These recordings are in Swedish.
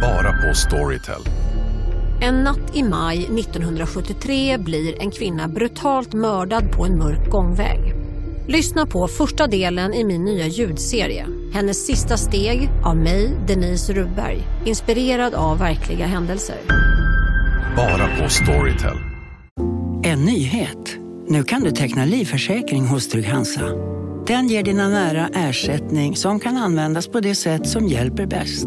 Bara på Storytel. En natt i maj 1973 blir en kvinna brutalt mördad på en mörk gångväg. Lyssna på första delen i min nya ljudserie. Hennes sista steg av mig, Denise Rubberg. Inspirerad av verkliga händelser. Bara på Storytel. En nyhet. Nu kan du teckna livförsäkring hos Trygg-Hansa. Den ger dina nära ersättning som kan användas på det sätt som hjälper bäst.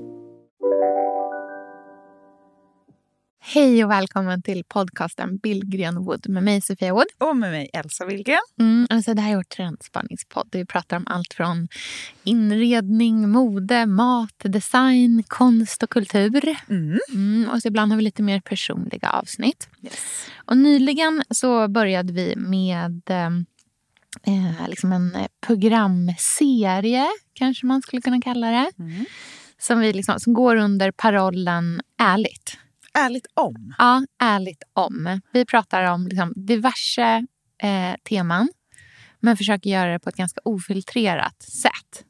Hej och välkommen till podcasten Billgren Wood med mig Sofia Wood. Och med mig Elsa Willgren. Mm, alltså det här är vår trendspanningspodd. Vi pratar om allt från inredning, mode, mat, design, konst och kultur. Mm. Mm, och så ibland har vi lite mer personliga avsnitt. Yes. Och nyligen så började vi med eh, liksom en programserie, kanske man skulle kunna kalla det. Mm. Som, vi liksom, som går under parollen Ärligt. Ärligt om. Ja, ärligt om. Vi pratar om liksom diverse eh, teman men försöker göra det på ett ganska ofiltrerat sätt.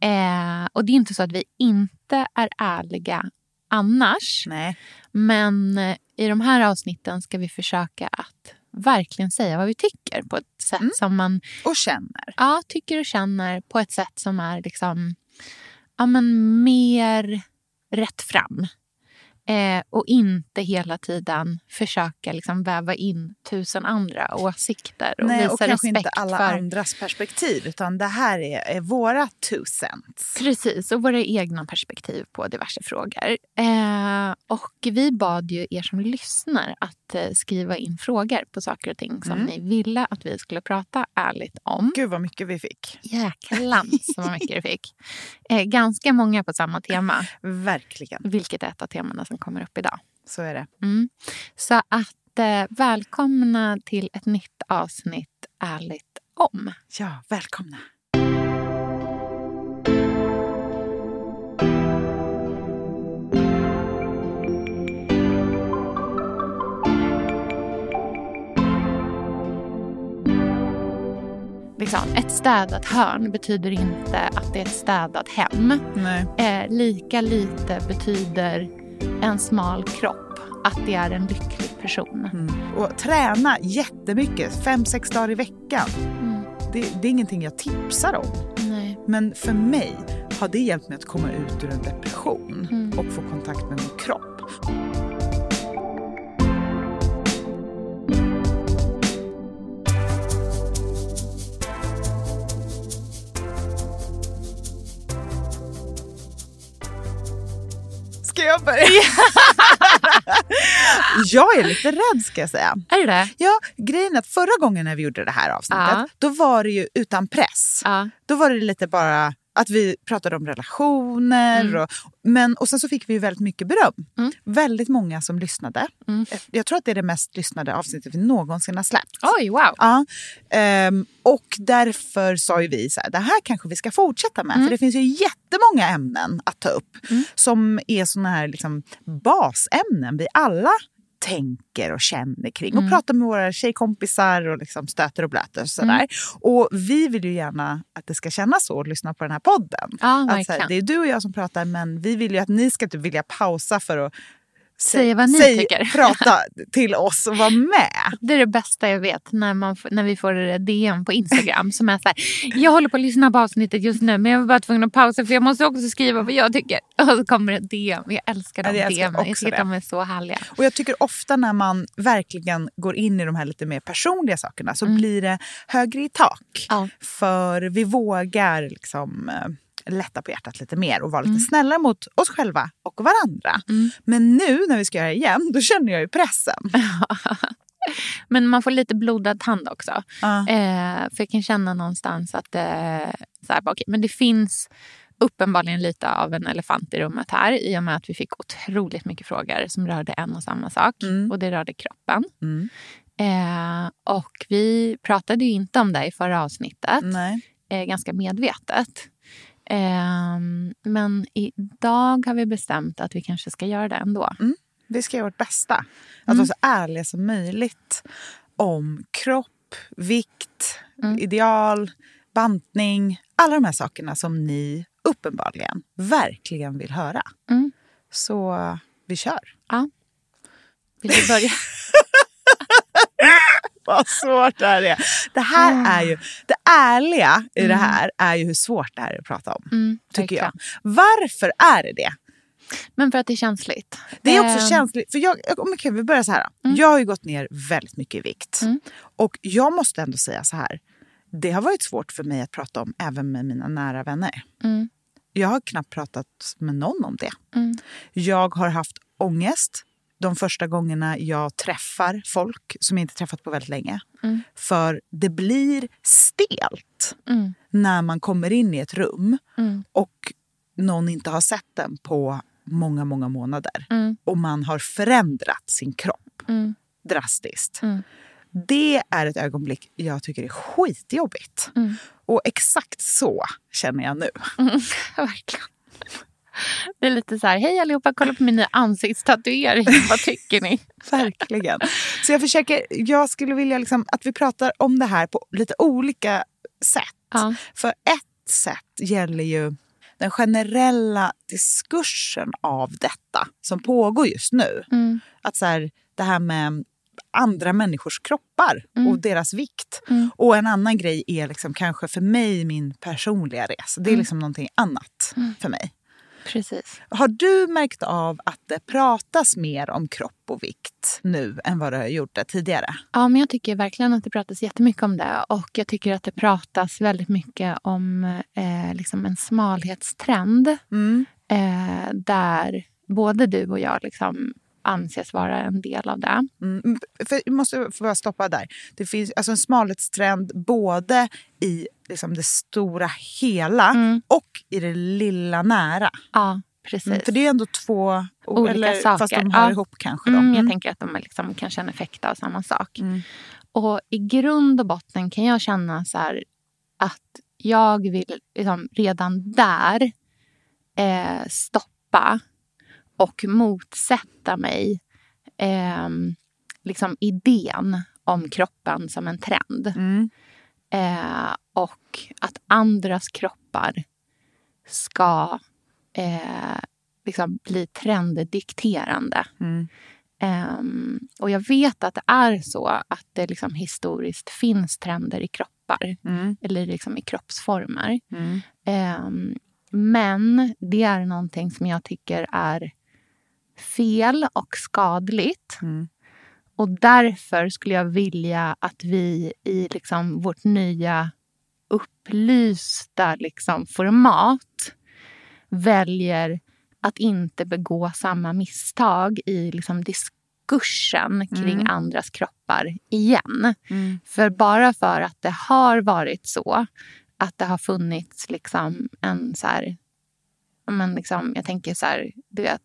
Eh, och Det är inte så att vi inte är ärliga annars. Nej. Men eh, i de här avsnitten ska vi försöka att verkligen säga vad vi tycker på ett sätt Mm. som man Och känner. ja, tycker och känner på ett sätt som är liksom, ja, men mer rätt fram. Eh, och inte hela tiden försöka liksom väva in tusen andra åsikter och Nej, visa och kanske respekt inte alla för andras perspektiv. Utan det här är, är våra two cents. Precis, och våra egna perspektiv på diverse frågor. Eh, och vi bad ju er som lyssnar att eh, skriva in frågor på saker och ting som Mm. ni ville att vi skulle prata ärligt om. Gud vad mycket vi fick. Jäklans vad mycket du fick. Eh, ganska många på samma tema, Verkligen. vilket är ett av temana som kommer upp idag. Så är det. Mm. Så att eh, välkomna till ett nytt avsnitt Ärligt om. Ja, välkomna. Liksom, ett städat hörn betyder inte att det är ett städat hem. Eh, lika lite betyder en smal kropp att det är en lycklig person. Mm. Och träna jättemycket, fem, sex dagar i veckan. Mm. Det, det är ingenting jag tipsar om. Nej. Men för mig har det hjälpt mig att komma ut ur en depression Mm. och få kontakt med min kropp. Ska jag börja? jag är lite rädd ska jag säga. Är det det? Ja, grejen är att förra gången när vi gjorde det här avsnittet, Ja. då var det ju utan press. Ja. Då var det lite bara att vi pratade om relationer. Mm. Och, men, och sen så fick vi väldigt mycket beröm. Mm. Väldigt många som lyssnade. Mm. Jag tror att det är det mest lyssnade avsnittet vi någonsin har släppt. Oj, wow. Ja, ehm, och därför sa ju vi så här, det här kanske vi ska fortsätta med. Mm. För det finns ju jättemånga ämnen att ta upp. Mm. Som är såna här liksom, basämnen vi alla tänker och känner kring. Mm. Och pratar med våra tjejkompisar och liksom stöter och blöter. Och, sådär. Mm. och vi vill ju gärna att det ska kännas så att lyssna på den här podden. Ja, Att, så verkligen. här, det är du och jag som pratar men vi vill ju att ni ska typ vilja pausa för att Säga vad ni säg- tycker. prata till oss och vara med. Det är det bästa jag vet när, man, när vi får DM på Instagram som är så här. Jag håller på att lyssna på avsnittet just nu men jag var bara tvungen att pausa för jag måste också skriva vad jag tycker. Och så kommer det DM. Jag älskar de Ja, DM. Jag tycker det. de är så härliga. Och jag tycker ofta när man verkligen går in i de här lite mer personliga sakerna så Mm. blir det högre i tak. Ja. För vi vågar liksom eh, lätta på hjärtat lite mer och vara lite Mm. snällare mot oss själva och varandra. Mm. Men nu när vi ska göra det igen, då känner jag ju pressen. Men man får lite blodad tand också. Ja. Eh, för jag kan känna någonstans att eh, så här, okej, men det finns uppenbarligen lite av en elefant i rummet här i och med att vi fick otroligt mycket frågor som rörde en och samma sak. Mm. Och det rörde kroppen. Mm. Eh, och vi pratade ju inte om det i förra avsnittet. Eh, ganska medvetet. Eh, men idag har vi bestämt att vi kanske ska göra det ändå. Vi ska göra vårt bästa. Att vara så ärliga som möjligt om kropp, vikt, ideal, bantning. Alla de här sakerna som ni uppenbarligen verkligen vill höra. Mm. Så vi kör. Ja. Vill du börja? Vad svårt det här är. Det här är ju, det ärliga i det här är ju hur svårt det här är att prata om. Mm, tycker jag. Varför är det det? Men för att det är känsligt. Det är också Ehm, känsligt. För jag, okej, vi börjar så här. Jag har ju gått ner väldigt mycket i vikt. Mm. Och jag måste ändå säga så här. Det har varit svårt för mig att prata om även med mina nära vänner. Mm. Jag har knappt pratat med någon om det. Mm. Jag har haft ångest de första gångerna jag träffar folk som jag inte träffat på väldigt länge. Mm. För det blir stelt Mm. när man kommer in i ett rum Mm. och någon inte har sett den på många, många månader. Mm. Och man har förändrat sin kropp Mm. drastiskt. Mm. Det är ett ögonblick jag tycker är skitjobbigt. Och exakt så känner jag nu. Verkligen. Det är lite så här, hej allihopa, kolla på min nya ansiktstatuering. Vad tycker ni? Verkligen. Så jag försöker, jag skulle vilja liksom att vi pratar om det här på lite olika sätt. Ja. För ett sätt gäller ju den generella diskursen av detta som pågår just nu. Mm. Att så här, det här med andra människors kroppar och deras vikt. Mm. Och en annan grej är liksom kanske för mig min personliga resa. Det är liksom någonting annat för mig. Precis. Har du märkt av att det pratas mer om kropp och vikt nu än vad det har gjort det tidigare? Ja, men jag tycker verkligen att det pratas jättemycket om det. Och jag tycker att det pratas väldigt mycket om eh, liksom en smalhetstrend. Mm. Eh, där både du och jag liksom anses vara en del av det. Mm. För, jag måste få bara stoppa där. Det finns alltså en smalhetstrend både i liksom det stora hela Mm. och i det lilla nära. Ja, precis. Mm. För det är ändå två... Olika eller, Fast saker. de hör Ja. ihop kanske. Då. Mm, jag Mm. tänker att de är liksom, kanske en effekt av samma sak. Mm. Och i grund och botten kan jag känna så här att jag vill liksom redan där eh, stoppa och motsätta mig eh, liksom idén om kroppen som en trend. Mm. Eh, och att andras kroppar ska eh, liksom bli trenddikterande. Mm. Ehm, och jag vet att det är så att det liksom historiskt finns trender i kroppar. Mm. Eller liksom i kroppsformer. Mm. Ehm, men det är någonting som jag tycker är fel och skadligt. Mm. Och därför skulle jag vilja att vi i liksom vårt nya upplysta liksom format väljer att inte begå samma misstag i liksom diskursen kring andras kroppar igen. Mm. För bara för att det har varit så att det har funnits liksom en så här... Men liksom, jag tänker så här, du vet,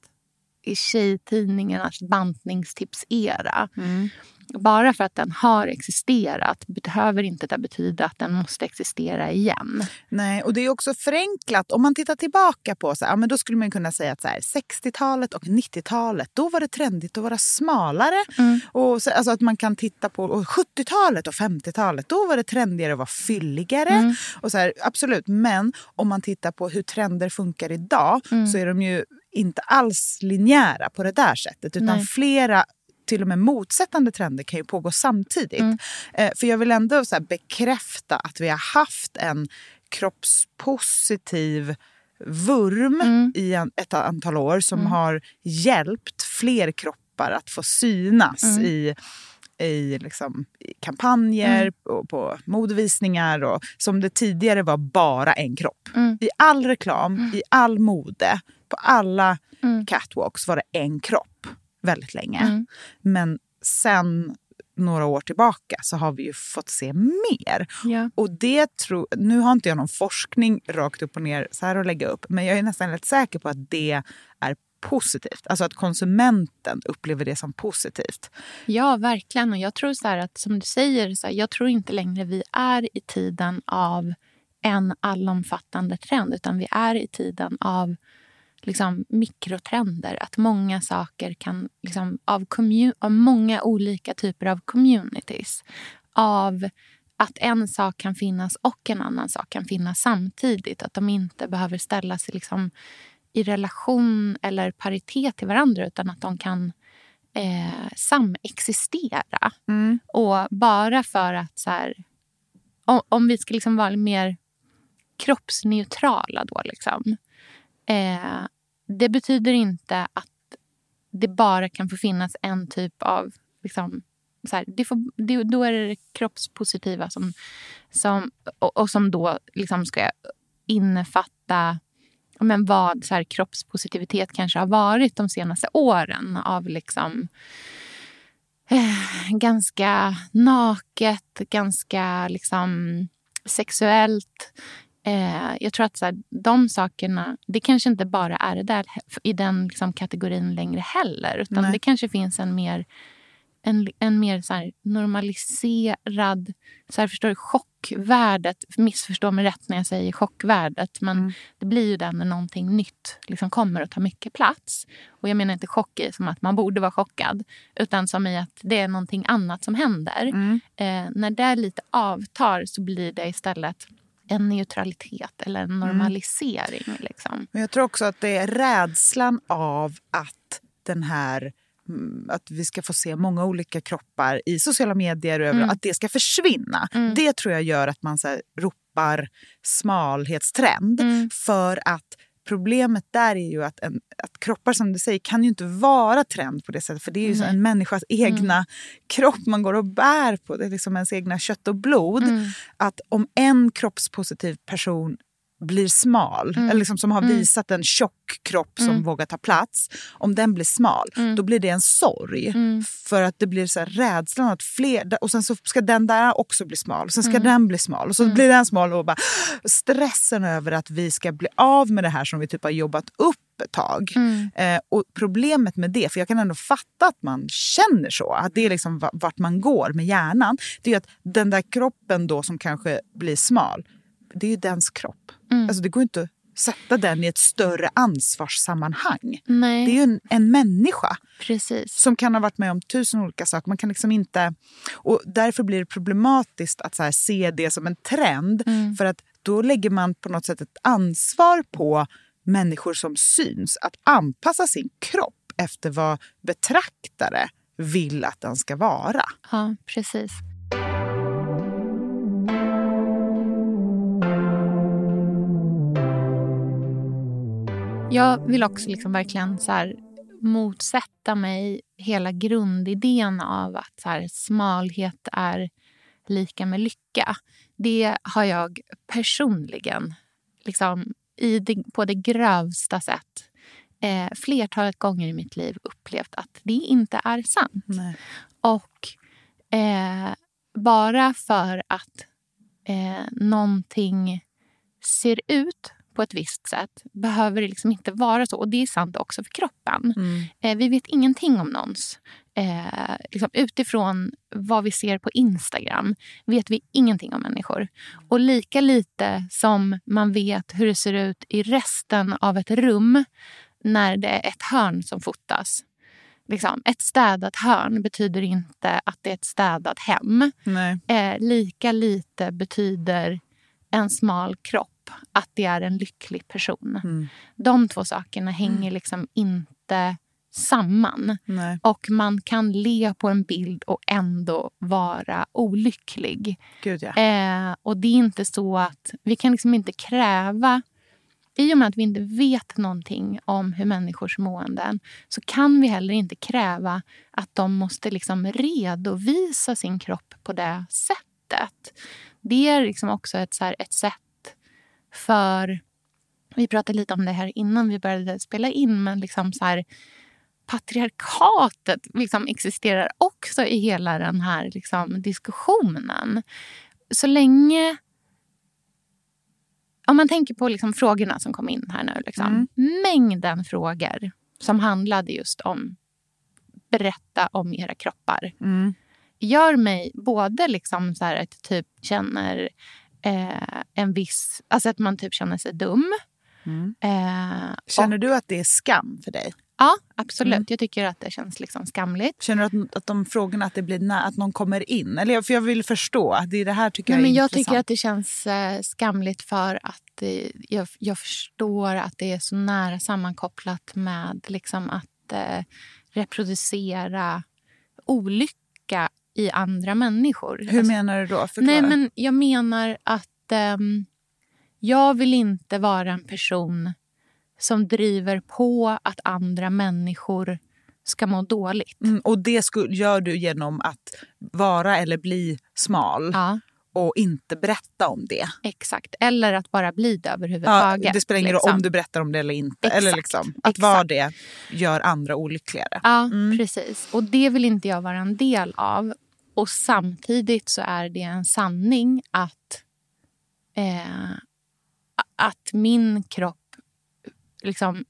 i tjejtidningarnas bantningstipsera. Mm. Bara för att den har existerat behöver inte det betyda att den måste existera igen. Nej, och det är också förenklat. Om man tittar tillbaka på så här, ja, men då skulle man kunna säga att så här, 60-talet och 90-talet, då var det trendigt att vara smalare. Mm. Och så, alltså att man kan titta på och 70-talet och 50-talet, då var det trendigare att vara fylligare. Mm. Och så här, absolut, men om man tittar på hur trender funkar idag Mm. så är de ju inte alls linjära på det där sättet. Utan Nej. flera till och med motsättande trender kan ju pågå samtidigt. Mm. Eh, för jag vill ändå så bekräfta att vi har haft en kroppspositiv vurm Mm. i en, ett antal år som Mm. har hjälpt fler kroppar att få synas Mm. i i, liksom, kampanjer, Mm. och på modevisningar och som det tidigare var bara en kropp. Mm. I all reklam, i all mode, på alla Mm. catwalks var det en kropp väldigt länge. Mm. Men sen några år tillbaka så har vi ju fått se mer. Ja. Och det tror, nu har inte jag någon forskning rakt upp och ner så här att lägga upp, men jag är nästan rätt säker på att det är positivt. Alltså att konsumenten upplever det som positivt. ja, verkligen. Och jag tror så här att som du säger, så här, jag tror inte längre vi är i tiden av en allomfattande trend utan vi är i tiden av liksom, mikrotrender. Att många saker kan, liksom, av, av många olika typer av communities. Av att en sak kan finnas och en annan sak kan finnas samtidigt. Att de inte behöver ställa sig liksom, i relation eller paritet till varandra utan att de kan eh, samexistera. Mm. Och bara för att... så här, om, om vi ska liksom vara mer kroppsneutrala då. Liksom, eh, det betyder inte att det bara kan få finnas en typ av... Liksom, så här, det får, det, då är det det kroppspositiva som, som, och, och som då liksom ska innefatta men vad så här, kroppspositivitet kanske har varit de senaste åren. Av liksom eh, ganska naket, ganska liksom sexuellt. Eh, jag tror att så här, de sakerna, det kanske inte bara är det där i den liksom, kategorin längre heller. Utan Nej. det kanske finns en mer en, en mer så här normaliserad... Så här, förstår du, chockvärdet. Missförstå mig rätt när jag säger chockvärdet. Men Mm. det blir ju det när någonting nytt liksom kommer och tar mycket plats. Och jag menar inte chock i som att man borde vara chockad. Utan som i att det är någonting annat som händer. Mm. Eh, när det lite avtar så blir det istället en neutralitet eller en normalisering. Liksom. Men jag tror också att det är rädslan av att den här mm, att vi ska få se många olika kroppar i sociala medier, och Mm. att det ska försvinna. Mm. Det tror jag gör att man så här, ropar smalhetstrend. Mm. För att problemet där är ju att, en, att kroppar som du säger kan ju inte vara trend på det sättet. För det är ju Nej. en människas egna kropp man går och bär på. Det är liksom ens egna kött och blod. Mm. Att om en kroppspositiv person blir smal, Mm. eller liksom som har Mm. visat en tjock kropp som Mm. vågar ta plats. Om den blir smal, Mm. då blir det en sorg. Mm. För att det blir så här rädslan att fler... Och sen så ska den där också bli smal. Och sen ska Mm. den bli smal. Och så blir den smal. Och bara stressen över att vi ska bli av med det här som vi typ har jobbat upp ett tag. Eh, och problemet med det, för jag kan ändå fatta att man känner så, att det är liksom va- vart man går med hjärnan. Det är att den där kroppen då som kanske blir smal, det är ju dens kropp. Mm. Alltså det går inte att sätta den i ett större ansvarssammanhang. Nej, Det är ju en, en människa precis. som kan ha varit med om tusen olika saker. Man kan liksom inte... Och därför blir det problematiskt att här se det som en trend. Mm. För att då lägger man på något sätt ett ansvar på människor som syns att anpassa sin kropp efter vad betraktare vill att den ska vara. Ja, precis. Jag vill också liksom verkligen så här motsätta mig hela grundidén av att så här smalhet är lika med lycka. Det har jag personligen liksom, det, på det grövsta sätt eh, flertalet gånger i mitt liv upplevt att det inte är sant. Nej. Och eh, bara för att eh, någonting ser ut på ett visst sätt behöver det liksom inte vara så. Och det är sant också för kroppen. Mm. Eh, vi vet ingenting om någons. Eh, liksom utifrån vad vi ser på Instagram vet vi ingenting om människor. Och lika lite som man vet hur det ser ut i resten av ett rum när det är ett hörn som fotas. Liksom, ett städat hörn betyder inte att det är ett städat hem. Nej. Eh, lika lite betyder en smal kropp att det är en lycklig person. Mm. De två sakerna hänger liksom inte samman. Nej. Och man kan le på en bild och ändå vara olycklig. Gud, ja. Eh, och det är inte så att vi kan liksom inte kräva i och med att vi inte vet någonting om hur människors måenden så kan vi heller inte kräva att de måste liksom redovisa sin kropp på det sättet. Det är liksom också ett, så här, ett sätt för... Vi pratade lite om det här innan vi började spela in. men liksom så här, Patriarkatet liksom existerar också i hela den här liksom, diskussionen. Så länge om man tänker på liksom frågorna som kom in här nu. Liksom, Mm. Mängden frågor som handlade just om berätta om era kroppar. Mm. Gör mig både liksom så här att typ känner eh, en viss... Alltså att man typ känner sig dum. Eh, Känner du att det är skam för dig? Ja, absolut. Mm. Jag tycker att det känns liksom skamligt. Känner du att, att de frågorna, att, det blir nä- att någon kommer in? Eller, för jag vill förstå. Det är det här tycker Nej, jag men jag intressant. tycker att det känns eh, skamligt för att eh, jag, jag förstår att det är så nära sammankopplat med liksom att eh, reproducera olycka i andra människor. Hur Alltså, menar du då? Förklara. Nej, men jag menar att ehm, jag vill inte vara en person som driver på att andra människor ska må dåligt. Mm, och det gör du genom att vara eller bli smal Ja, och inte berätta om det. exakt. Eller att bara bli det Ja, överhuvudtaget. det spelar ingen roll liksom. om du berättar om det eller inte. Exakt, Eller liksom, att exakt. vara det gör andra olyckligare. Ja, Mm. precis. Och det vill inte jag vara en del av. Och samtidigt så är det en sanning att, eh, att min kropp liksom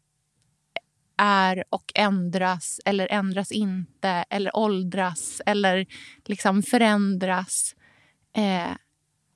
är och ändras eller ändras inte eller åldras eller liksom förändras eh,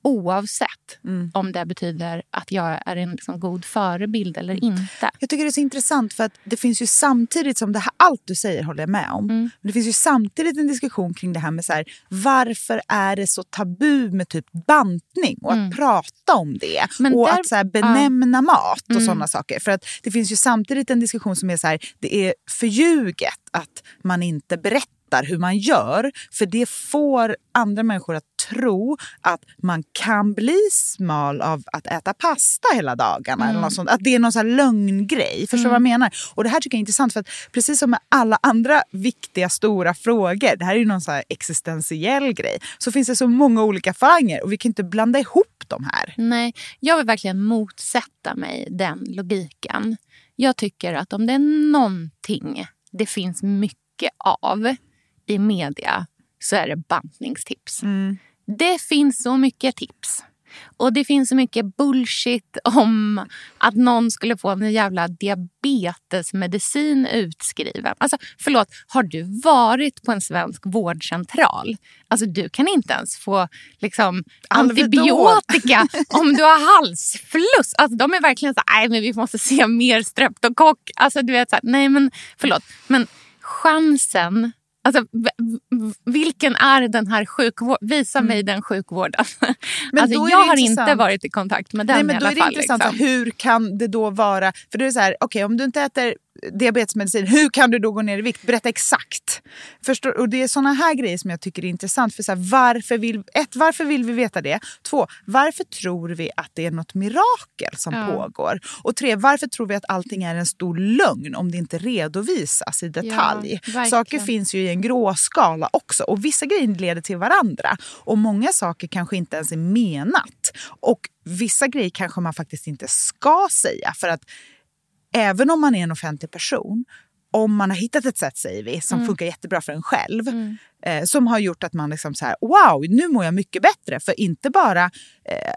oavsett Mm. om det betyder att jag är en liksom god förebild eller inte. Jag tycker det är så intressant för att det finns ju samtidigt som det här, allt du säger håller jag med om. Mm. Men det finns ju samtidigt en diskussion kring det här med så här, varför är det så tabu med typ bantning och att prata om det. Mm. Men och där- att så här, benämna mat och Mm. sådana saker. För att det finns ju samtidigt en diskussion som är så här, det är förljuget att man inte berättar hur man gör. För det får andra människor att tro att man kan bli smal av att äta pasta hela dagarna. Eller något sånt. Att det är någon sån lögngrej. Förstår du vad jag menar? Och det här tycker jag är intressant för att precis som med alla andra viktiga stora frågor, det här är ju någon så här existentiell grej, så finns det så många olika falanger och vi kan inte blanda ihop de här. Nej, jag vill verkligen motsätta mig den logiken. Jag tycker att om det är någonting det finns mycket av i media så är det bantningstips. Det finns så mycket tips. Och det finns så mycket bullshit om att någon skulle få en jävla diabetesmedicin utskriven. Alltså, förlåt, har du varit på en svensk vårdcentral? Alltså, du kan inte ens få liksom, antibiotika om du har halsfluss. Alltså, de är verkligen så nej men vi måste se mer streptokock. Alltså, du vet, så här, nej men förlåt. Men chansen Alltså, vilken är den här sjukvården? Visa mig den sjukvården. Mm. Men alltså, jag har inte intressant. varit i kontakt med den Nej, men i alla fall. intressant, liksom. hur kan det då vara... För det är så här, okej om du inte äter diabetesmedicin, hur kan du då gå ner i vikt? Berätta exakt. Förstår, och det är såna här grejer som jag tycker är intressant. För så här, varför, vill, ett, varför vill vi veta det? Två, varför tror vi att det är något mirakel som Ja. pågår? Och tre, varför tror vi att allting är en stor lögn om det inte redovisas i detalj? verkligen. Saker finns ju i en gråskala också och vissa grejer leder till varandra. Och många saker kanske inte ens är menat. Och vissa grejer kanske man faktiskt inte ska säga för att även om man är en offentlig person om man har hittat ett sätt, säger vi, som funkar jättebra för en själv eh, som har gjort att man liksom så här, wow, nu mår jag mycket bättre. För inte bara eh,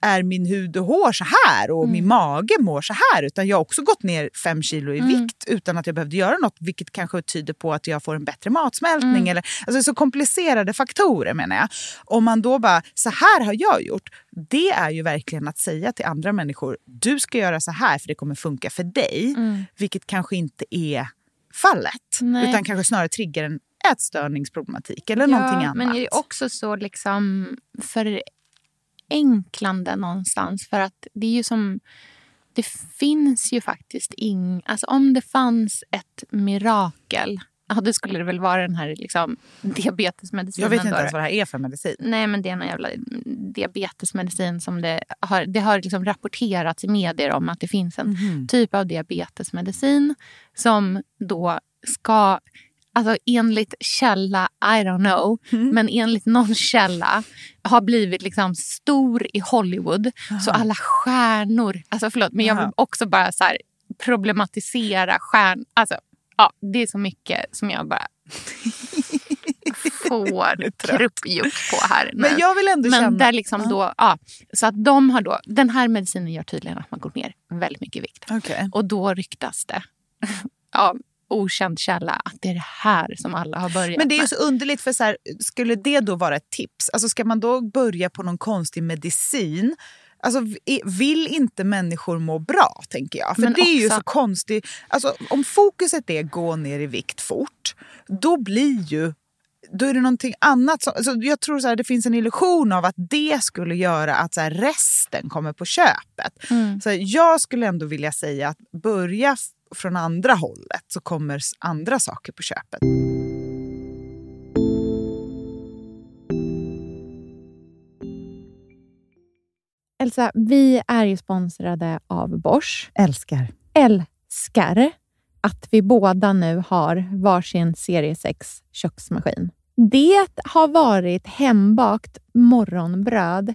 är min hud och hår så här och min mage mår så här utan jag har också gått ner fem kilo i vikt utan att jag behövde göra något vilket kanske tyder på att jag får en bättre matsmältning. Eller, alltså så komplicerade faktorer menar jag. Om man då bara, så här har jag gjort. Det är ju verkligen att säga till andra människor, du ska göra så här för det kommer funka för dig. Vilket kanske inte är fallet. Nej. Utan kanske snarare triggar en ätstörningsproblematik eller någonting annat. Men det är också så liksom förenklande någonstans. För att det är ju som... Det finns ju faktiskt ing... Alltså om det fanns ett mirakel, ja, det skulle det väl vara den här liksom, diabetesmedicinen. jag vet inte då. ens vad det här är för medicin. Nej, men det är en jävla diabetesmedicin som det har, det har liksom rapporterats i medier om att det finns en Mhm. typ av diabetesmedicin som då ska, alltså enligt källa, I don't know, Mm. men enligt någon källa har blivit liksom stor i Hollywood. Så alla stjärnor, alltså förlåt, men jag vill Aha. också bara så här problematisera stjärn, alltså ja, det är så mycket som jag bara får kruppjuck på här nu. Men jag vill ändå Men känna... där liksom då, ja, så att de har då, den här medicinen gör tydligen att man går ner väldigt mycket i vikt. Okej. Och då ryktas det av okänd källa att det är det här som alla har börjat Men det är ju så underligt, för så här, skulle det då vara ett tips? Alltså ska man då börja på någon konstig medicin Alltså, vi- vill inte människor må bra, tänker jag? För Men det är ju också- så konstigt. Alltså, om fokuset är gå ner i vikt fort, då blir ju då är det någonting annat. Som, alltså jag tror så här, det finns en illusion av att det skulle göra att så här, resten kommer på köpet. Mm. Så här, jag skulle ändå vilja säga att börja från andra hållet så kommer andra saker på köpet. Elsa, vi är ju sponsrade av Bosch. Älskar. Älskar att vi båda nu har varsin serie 6 köksmaskin. Det har varit hembakt morgonbröd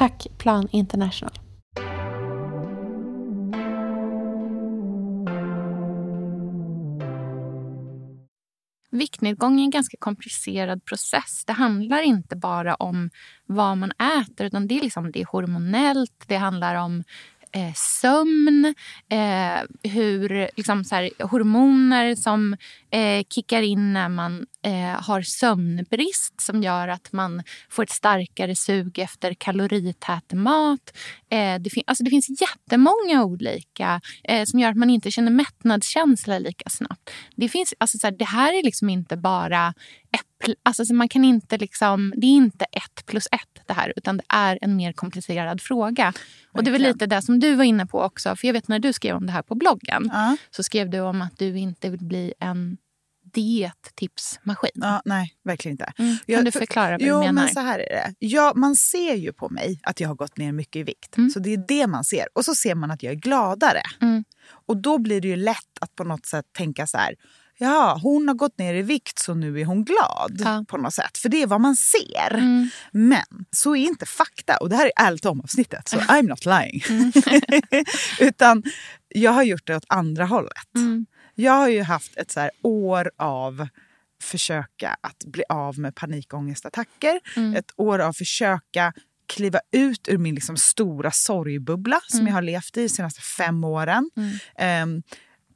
Tack Plan International. Viktnedgång är en ganska komplicerad process. Det handlar inte bara om vad man äter utan det är, liksom, det är hormonellt, det handlar om eh, sömn, eh, hur liksom, så här, hormoner som eh, kickar in när man eh, har sömnbrist som gör att man får ett starkare sug efter kalorität mat. Eh, det, fin alltså, det finns jättemånga olika eh, som gör att man inte känner mättnadskänsla lika snabbt. Det, finns, alltså, så här, det här är liksom inte bara Alltså, man kan inte liksom, det är inte ett plus ett det här utan det är en mer komplicerad fråga. Verkligen. Och Det väl lite det som du var inne på också. För jag vet när du skrev om det här på bloggen uh. så skrev du om att du inte vill bli en diettipsmaskin. Ja, nej, verkligen inte. Mm. Kan jag, du förklara vad jo, du menar? Men så här är det. Ja, man ser ju på mig att jag har gått ner mycket i vikt. Mm. Så det är det man ser. Och så ser man att jag är gladare. Mm. Och då blir det ju lätt att på något sätt tänka så här ja, hon har gått ner i vikt så nu är hon glad. Ja. på något sätt. För det är vad man ser. Mm. Men så är inte fakta. Och det här är ärligt om avsnittet, så I'm not lying. Mm. Utan jag har gjort det åt andra hållet. Mm. Jag har ju haft ett så år av försöka att bli av med panikångestattacker. Mm. Ett år av försöka kliva ut ur min liksom stora sorgbubbla som mm. jag har levt i de senaste fem åren. Um,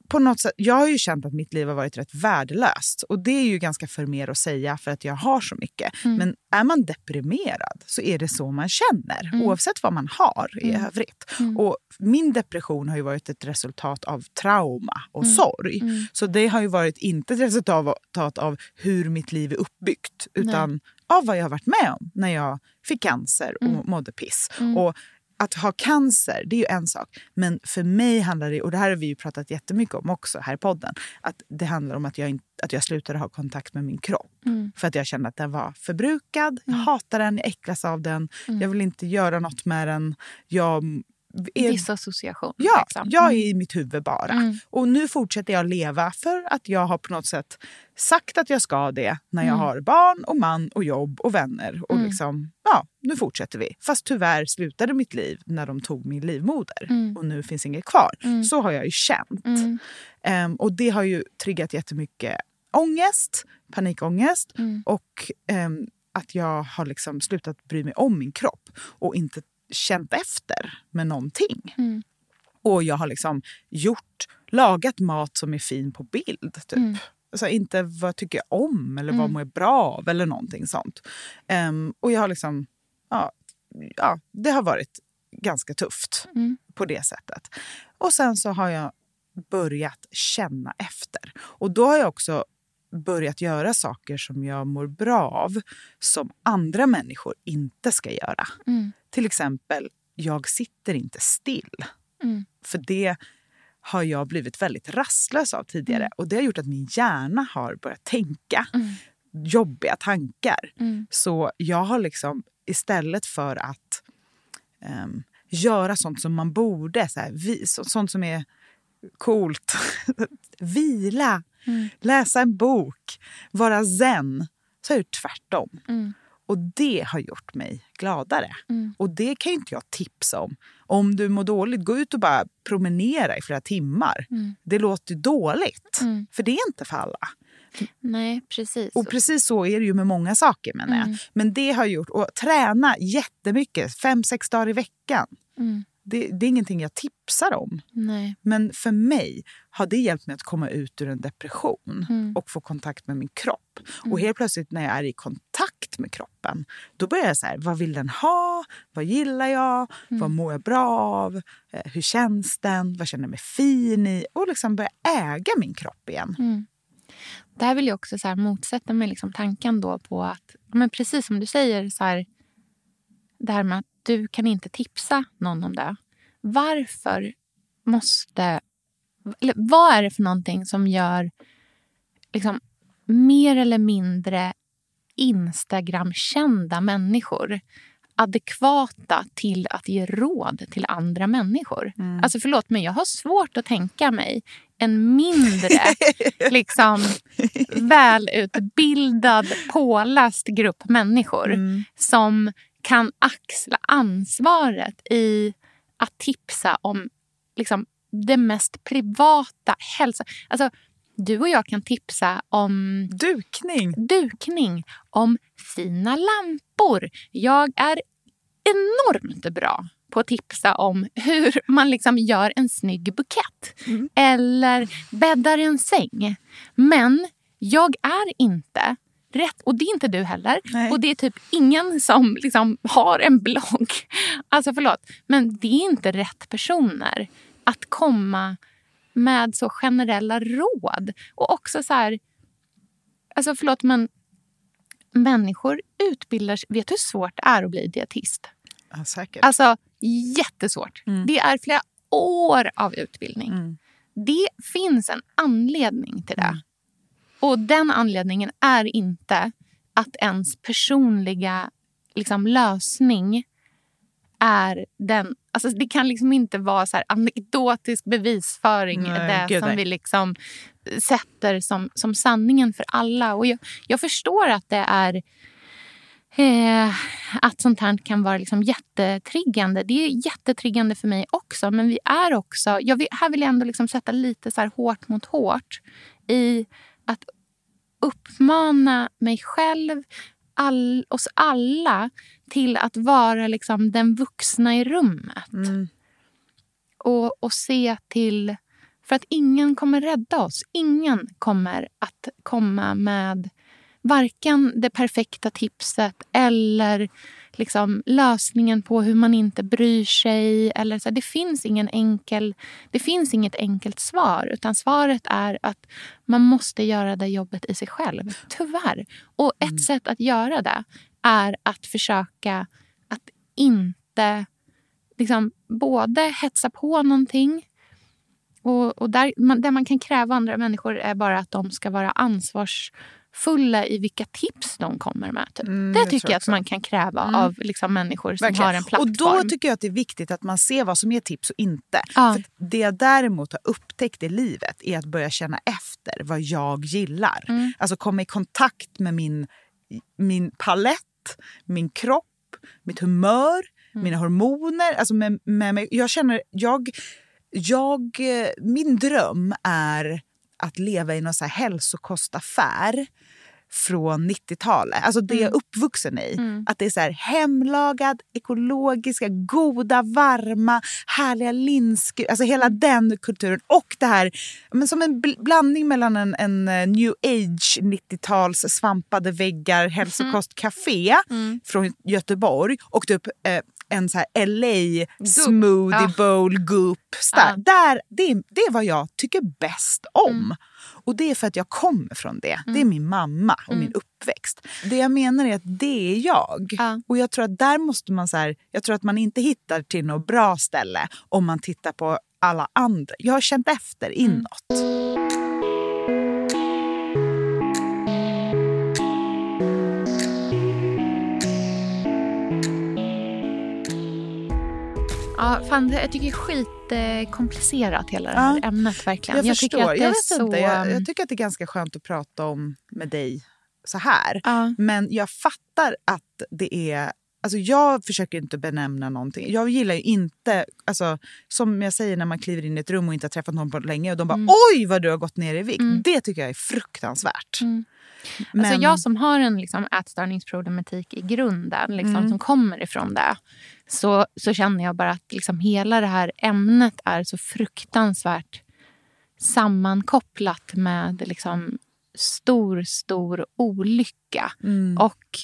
på något sätt, jag har ju känt att mitt liv har varit rätt värdelöst. Och det är ju ganska för mer att säga för att jag har så mycket. Mm. Men är man deprimerad så är det så man känner. Mm. Oavsett vad man har i mm. övrigt. Mm. Och min depression har ju varit ett resultat av trauma och mm. sorg. Mm. Så det har ju varit inte ett resultat av hur mitt liv är uppbyggt. Utan Nej. av vad jag har varit med om när jag fick cancer och mådde piss. Och att ha cancer, det är ju en sak. Men för mig handlar det, och det här har vi ju pratat jättemycket om också här i podden, att det handlar om att jag, att jag slutade ha kontakt med min kropp. Mm. För att jag kände att den var förbrukad, jag mm. hatar den, jag äcklas av den, mm. jag vill inte göra något med den. Jag är, Disassociation. Ja, liksom. jag är i mitt huvud bara. Mm. Och nu fortsätter jag leva för att jag har på något sätt sagt att jag ska det när jag mm. har barn och man och jobb och vänner. Och mm. liksom, ja, nu fortsätter vi. Fast tyvärr slutade mitt liv när de tog min livmoder mm. och nu finns inget kvar. Mm. Så har jag ju känt. Um, och det har ju triggat jättemycket ångest, panikångest mm. och um, att jag har liksom slutat bry mig om min kropp och inte känt efter med någonting. Mm. Och jag har liksom gjort, lagat mat som är fin på bild. Typ. Mm. Alltså inte vad jag tycker om eller mm. vad mår jag bra av eller någonting sånt. Um, och jag har liksom, ja, ja, det har varit ganska tufft mm. på det sättet. Och sen så har jag börjat känna efter. Och då har jag också börjat göra saker som jag mår bra av som andra människor inte ska göra. Mm. Till exempel, jag sitter inte still. Mm. För det har jag blivit väldigt rastlös av tidigare. Mm. Och Det har gjort att min hjärna har börjat tänka mm. jobbiga tankar. Mm. Så jag har liksom istället för att um, göra sånt som man borde. Så här, vi, så, sånt som är coolt. Vila, Mm. läsa en bok, vara zen. Så är det tvärtom. Mm. Och det har gjort mig gladare. Mm. Och det kan ju inte jag tipsa om. Om du mår dåligt, gå ut och bara promenera i flera timmar. Mm. Det låter dåligt. Mm. För det är inte för alla. Nej, precis. Och precis så är det ju med många saker menar jag. Mm. Men det har gjort, och träna jättemycket, fem, sex dagar i veckan. Mm. Det, det är ingenting jag tipsar om. Nej. Men för mig har det hjälpt mig att komma ut ur en depression Mm. och få kontakt med min kropp. Och helt plötsligt när jag är i kontakt med kroppen, då börjar jag så här, vad vill den ha? Vad gillar jag? Mm. Vad mår jag bra av? Eh, Hur känns den? Vad känner jag mig fin i? Och liksom börja äga min kropp igen. Mm. Där vill jag också så motsätta mig liksom tanken då på att, men precis som du säger, så här, det här med att du kan inte tipsa någon om det. Varför måste... Eller vad är det för någonting som gör liksom, mer eller mindre Instagram-kända människor adekvata till att ge råd till andra människor. Alltså förlåt, men jag har svårt att tänka mig en mindre liksom, välutbildad, påläst grupp människor som kan axla ansvaret i att tipsa om liksom, det mest privata hälsa. Alltså, du och jag kan tipsa om Dukning! dukning, om fina lampor. Jag är enormt bra på att tipsa om hur man liksom gör en snygg bukett. Eller bäddar en säng. Men jag är inte rätt, och det är inte du heller. Nej. Och det är typ ingen som liksom har en blogg. Alltså förlåt, men det är inte rätt personer att komma med så generella råd. Och också så här, alltså förlåt men människor utbildar sig. Vet du hur svårt det är att bli dietist? Ja, säkert. Alltså jättesvårt. Mm. Det är flera år av utbildning. Mm. Det finns en anledning till det. Mm. Och den anledningen är inte att ens personliga liksom, lösning är den... Alltså, det kan liksom inte vara så anekdotisk bevisföring Nej, det som nej. vi liksom sätter som, som sanningen för alla. Och jag, jag förstår att det är eh, att sånt här kan vara liksom jättetriggande. Det är jättetriggande för mig också. Men vi är också... Jag vill, här vill jag ändå liksom sätta lite så hårt mot hårt i att uppmana mig själv, all, oss alla till att vara liksom den vuxna i rummet. Mm. Och, och se till... För att ingen kommer rädda oss. Ingen kommer att komma med varken det perfekta tipset eller liksom lösningen på hur man inte bryr sig. Eller så. Det, finns ingen enkel, det finns inget enkelt svar. Utan svaret är att man måste göra det jobbet i sig själv. Tyvärr. Och ett sätt att göra det är att försöka att inte liksom, både hetsa på någonting och, och där, man, där man kan kräva andra människor är bara att de ska vara ansvarsfulla i vilka tips de kommer med. Typ. Mm, det tycker jag jag att man kan kräva av liksom, människor som Verkligen. har en plattform. Och då tycker jag att det är viktigt att man ser vad som är tips och inte. Ja. Det jag däremot har upptäckt i livet är att börja känna efter vad jag gillar. Mm. Alltså komma i kontakt med min, min palett, min kropp, mitt humör, Mm. mina hormoner. Alltså med, med mig. Jag känner, jag, jag, eh, min dröm är att leva i någon så hälsokostaffär från 90-talet. Alltså det jag är uppvuxen i. Att det är så här hemlagad, ekologiska, goda, varma, härliga linskur. Alltså hela den kulturen. Och det här, men som en bl- blandning mellan en, en eh, new age 90-tals svampade väggar hälsokostcafé från Göteborg och typ eh, en så här LA smoothie Ja. bowl goop. Ja. där, det, det är vad jag tycker bäst om. Och det är för att jag kommer från det. Det är min mamma och min uppväxt. Det jag menar är att det är jag. Ja. Och jag tror att där måste man så här, jag tror att man inte hittar till något bra ställe om man tittar på alla andra. Jag har känt efter inåt. Ja, fan, jag tycker det är skitkomplicerat hela det här Ja. ämnet. verkligen. Jag, tycker förstår. att det jag, vet så... inte. Jag, jag tycker att det är ganska skönt att prata om med dig så här. ja. Men jag fattar att det är... Alltså jag försöker inte benämna någonting. Jag gillar ju inte... Alltså, som jag säger när man kliver in i ett rum och inte har träffat någon på länge och de bara oj vad du har gått ner i vikt. Det tycker jag är fruktansvärt. Mm. Men, Alltså jag som har en liksom, ätstörningsproblematik i grunden, liksom, Mm. som kommer ifrån det, så, så känner jag bara att liksom, hela det här ämnet är så fruktansvärt sammankopplat med liksom, stor, stor olycka Mm. och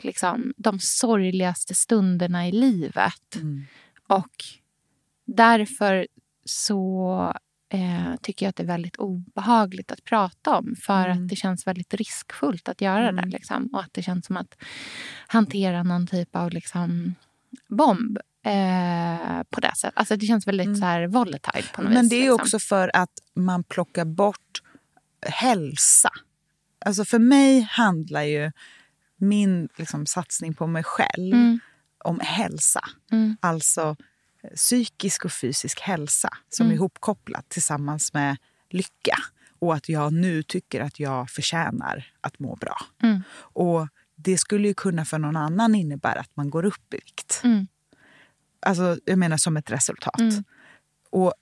liksom, de sorgligaste stunderna i livet. Mm. Och därför så eh, tycker jag att det är väldigt obehagligt att prata om. För Mm. att det känns väldigt riskfullt att göra det. Liksom. Och att det känns som att hantera någon typ av liksom, bomb. Eh, på det sättet. Alltså det känns väldigt så här volatile på något Mm. Men vis. det är liksom. också för att man plockar bort hälsa. Alltså för mig handlar ju min liksom, satsning på mig själv Mm. om hälsa. Mm. Alltså psykisk och fysisk hälsa som Mm. är ihopkopplat tillsammans med lycka. Och att jag nu tycker att jag förtjänar att må bra. Mm. Och det skulle ju kunna för någon annan innebära att man går upp i vikt. Mm. Alltså, jag menar som ett resultat. Mm. Och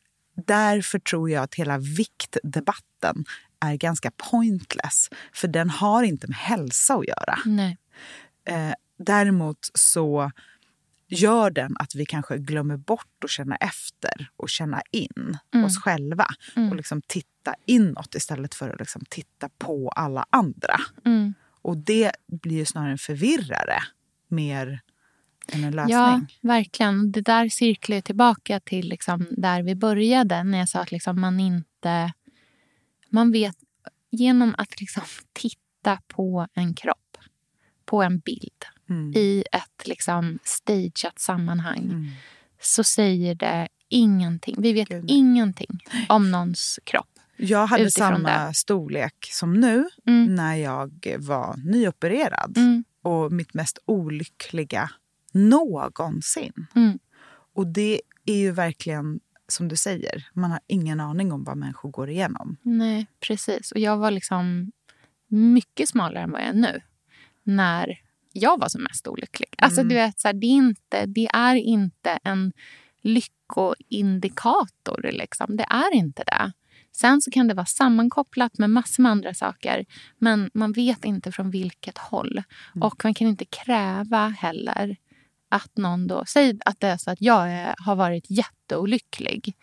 därför tror jag att hela viktdebatten är ganska pointless. För den har inte med hälsa att göra. Eh, däremot så gör den att vi kanske glömmer bort att känna efter och känna in Mm. oss själva. Mm. Och liksom titta inåt istället för att liksom titta på alla andra. Mm. Och det blir ju snarare en förvirrare mer än en lösning. Ja, verkligen. Det där cirklar ju tillbaka till liksom där vi började. När jag sa att liksom man inte... Man vet genom att liksom titta på en kropp, på en bild Mm. i ett liksom stageat sammanhang Mm. så säger det ingenting. Vi vet Gud, ingenting om någons kropp. Jag hade samma det. storlek som nu Mm. när jag var nyopererad. Mm. Och mitt mest olyckliga någonsin. Mm. Och det är ju verkligen som du säger, man har ingen aning om vad människor går igenom. Nej, precis. Och jag var liksom mycket smalare än vad jag är nu. När jag var som mest olycklig. Alltså, du vet, så här, det, är inte, det är inte en lyckoindikator. Liksom. Det är inte det. Sen så kan det vara sammankopplat med massor med andra saker. Men man vet inte från vilket håll. Och man kan inte kräva heller att någon då... Säg att det är så att jag är, har varit jätteolycklig.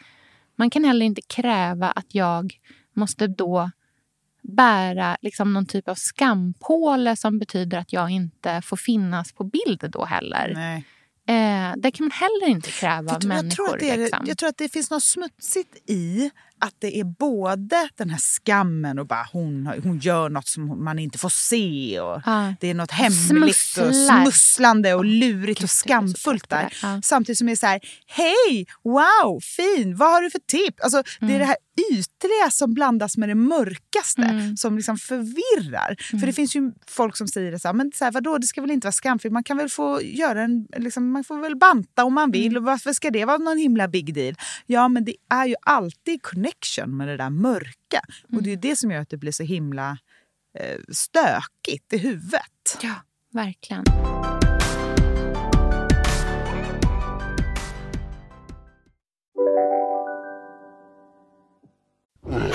Man kan heller inte kräva att jag måste då bära liksom någon typ av skampåle som betyder att jag inte får finnas på bild då heller. Nej. Eh, det kan man heller inte kräva av du, jag, människor. tror att det är, liksom. jag tror att det finns något smutsigt i att det är både den här skammen och bara hon, hon gör något som man inte får se. Och Ja. Det är något hemligt och smusslande och lurigt Gud, och skamfullt där. det. Ja. Samtidigt som det är så här, hej, wow, fin, vad har du för tips? Alltså, Det Mm. är det här ytliga som blandas med det mörkaste Mm. som liksom förvirrar. För det finns ju folk som säger det så här, men så här, vadå, det ska väl inte vara skamfyllt, man kan väl få göra en, liksom, man får väl banta om man vill Mm. och varför ska det vara någon himla big deal? Ja, men det är ju alltid connection med det där mörka och det är ju det som gör att det blir så himla eh, stökigt i huvudet. Ja, verkligen.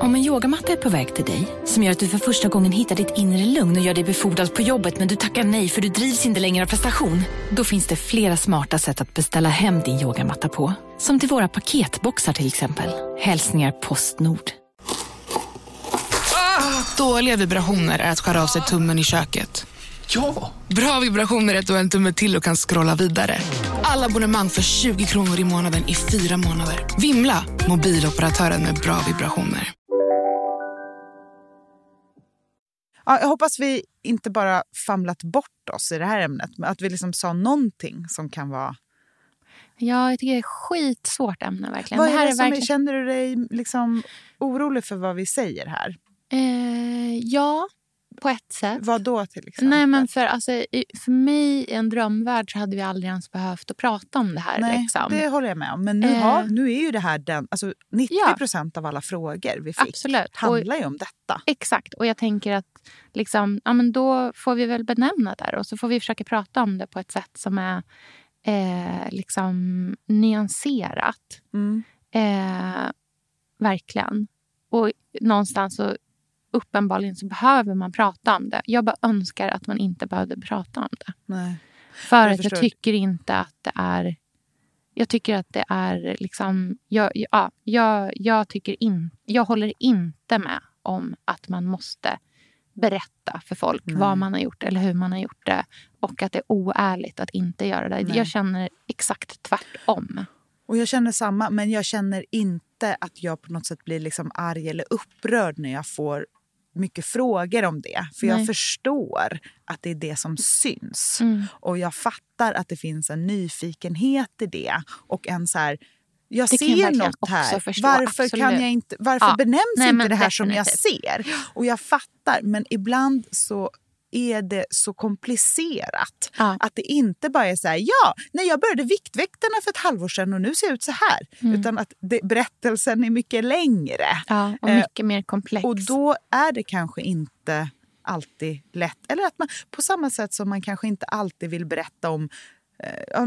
Om en yogamatta är på väg till dig, som gör att du för första gången hittar ditt inre lugn och gör dig befordrad på jobbet men du tackar nej för du drivs inte längre av prestation. Då finns det flera smarta sätt att beställa hem din yogamatta på. Som till våra paketboxar till exempel. Hälsningar Postnord. Ah, dåliga vibrationer är att skära av sig tummen i köket. Ja! Bra vibrationer är att du har en tumme till och kan scrolla vidare. Alla abonnemang för 20 kronor i månaden i fyra månader. Vimla! Mobiloperatören med bra vibrationer. Ja, jag hoppas vi inte bara famlat bort oss i det här ämnet, men att vi liksom sa någonting som kan vara... Ja, jag tycker det är ett skitsvårt ämne verkligen. Vad det är här det är som är, verkligen... känner du dig liksom orolig för vad vi säger här? Eh, ja, på ett sätt. Vad då till exempel? Nej, men för, alltså, för mig i en drömvärld så hade vi aldrig ens behövt att prata om det här. Nej, liksom. det håller jag med om. Men nu, Eh. har, nu är ju det här den... Alltså 90 Ja. procent av alla frågor vi fick Absolut. handlar ju om detta. Exakt. Och jag tänker att liksom, ja, men då får vi väl benämna det här och så får vi försöka prata om det på ett sätt som är eh, liksom nyanserat. Mm. Eh, verkligen. Och någonstans så uppenbarligen så behöver man prata om det. Jag bara önskar att man inte behövde prata om det. Nej. För Jag att jag tycker inte att det är... Jag tycker att det är liksom... Jag, ja, jag, jag, tycker in, jag håller inte med om att man måste berätta för folk Nej. vad man har gjort eller hur man har gjort det. Och att det är oärligt att inte göra det. Nej. Jag känner exakt tvärtom. Och jag känner samma, men jag känner inte att jag på något sätt blir liksom arg eller upprörd när jag får mycket frågor om det. För jag Nej. förstår att det är det som syns. Mm. Och jag fattar att det finns en nyfikenhet i det. Och en så här, jag Det jag ser något här. förstå, varför kan jag inte, varför Ja. benämns Nej, inte det här som jag definitivt. ser? Och jag fattar, men ibland så är det så komplicerat. Ja. Att det inte bara är så här, ja, nej, jag började Viktväktarna för ett halvår sedan och nu ser jag ut så här. Mm. Utan att det, berättelsen är mycket längre. Ja, och Eh, mycket mer komplex. Och då är det kanske inte alltid lätt. Eller att man, på samma sätt som man kanske inte alltid vill berätta om eh,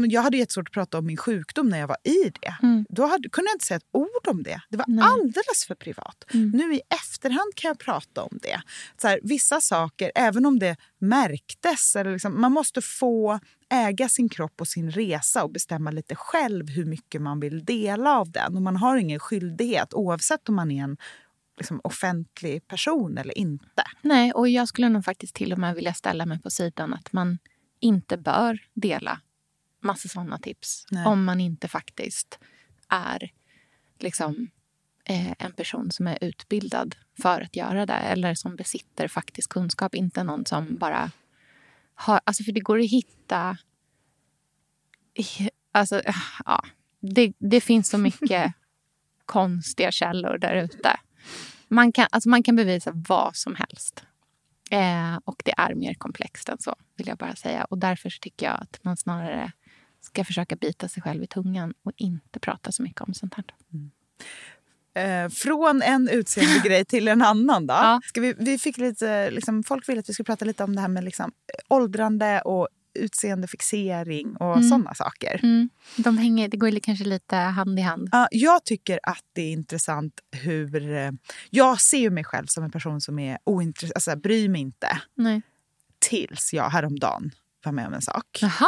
jag hade jättesvårt att prata om min sjukdom när jag var i det. Mm. Då hade, kunde jag inte säga ett ord om det. Det var Nej. alldeles för privat. Mm. Nu i efterhand kan jag prata om det. Så här, vissa saker, även om det märktes... Eller liksom, man måste få äga sin kropp och sin resa och bestämma lite själv hur mycket man vill dela av den. Och man har ingen skyldighet oavsett om man är en liksom, offentlig person eller inte. Nej, och jag skulle nog faktiskt till och med vilja ställa mig på sidan att man inte bör dela massa sådana tips Nej. om man inte faktiskt är liksom, eh, en person som är utbildad för att göra det eller som besitter faktisk kunskap. Inte någon som bara har... Alltså för det går att hitta... Alltså, ja, det, det finns så mycket konstiga källor där ute. Man kan, alltså man kan bevisa vad som helst. Eh, och det är mer komplext än så, vill jag bara säga. Och därför tycker jag att man snarare ska försöka bita sig själv i tungan och inte prata så mycket om sånt här. Eh, från en utseendegrej till en annan. Då. Ja. Ska vi, vi fick lite, liksom, folk ville att vi skulle prata lite om det här med liksom, åldrande och utseendefixering och Mm. såna saker. Mm. De hänger, det går kanske lite hand i hand. Ja, jag tycker att det är intressant hur... eh, Jag ser ju mig själv som en person som är ointresserad, alltså bryr mig inte. Nej. Tills jag häromdagen var med om en sak. Jaha.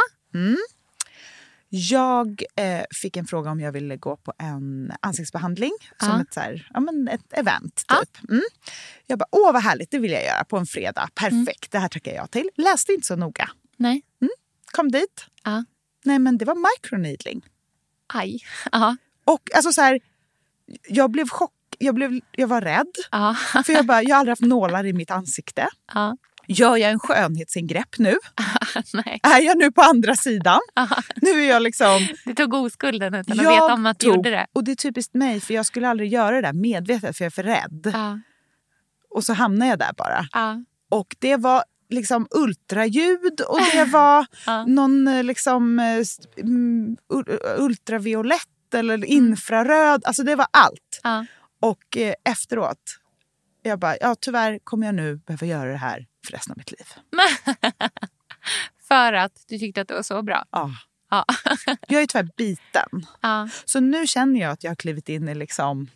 Jag eh, fick en fråga om jag ville gå på en ansiktsbehandling. Som Ja. ett, så här, ja, men ett event, typ. Mm. Jag bara, åh vad härligt, det vill jag göra på en fredag. Perfekt, det här tackar jag till. Läste inte så noga. Nej. Kom dit. Ja. Nej, men det var microneedling. Aj. Ja. Och alltså så här, jag blev chock. Jag, blev, jag var rädd. För jag bara, jag har aldrig haft nålar i mitt ansikte. Gör jag en skönhetsingrepp nu? Nej. Är jag nu på andra sidan? Nu är jag liksom... Du tog oskulden utan att veta om att du tog- gjorde det. Och det är typiskt mig, för jag skulle aldrig göra det där medvetet för jag är för rädd. Ja. Och så hamnar jag där bara. Ja. Och det var liksom ultraljud och det var Ja. någon eh, liksom eh, mm, ul- ultraviolett eller infraröd. Alltså det var allt. Och eh, efteråt, jag bara, ja tyvärr kommer jag nu behöva göra det här för resten av mitt liv. För att du tyckte att det var så bra. Ja. Ja. Jag är tyvärr biten. Ja. Så nu känner jag att jag har klivit in i liksom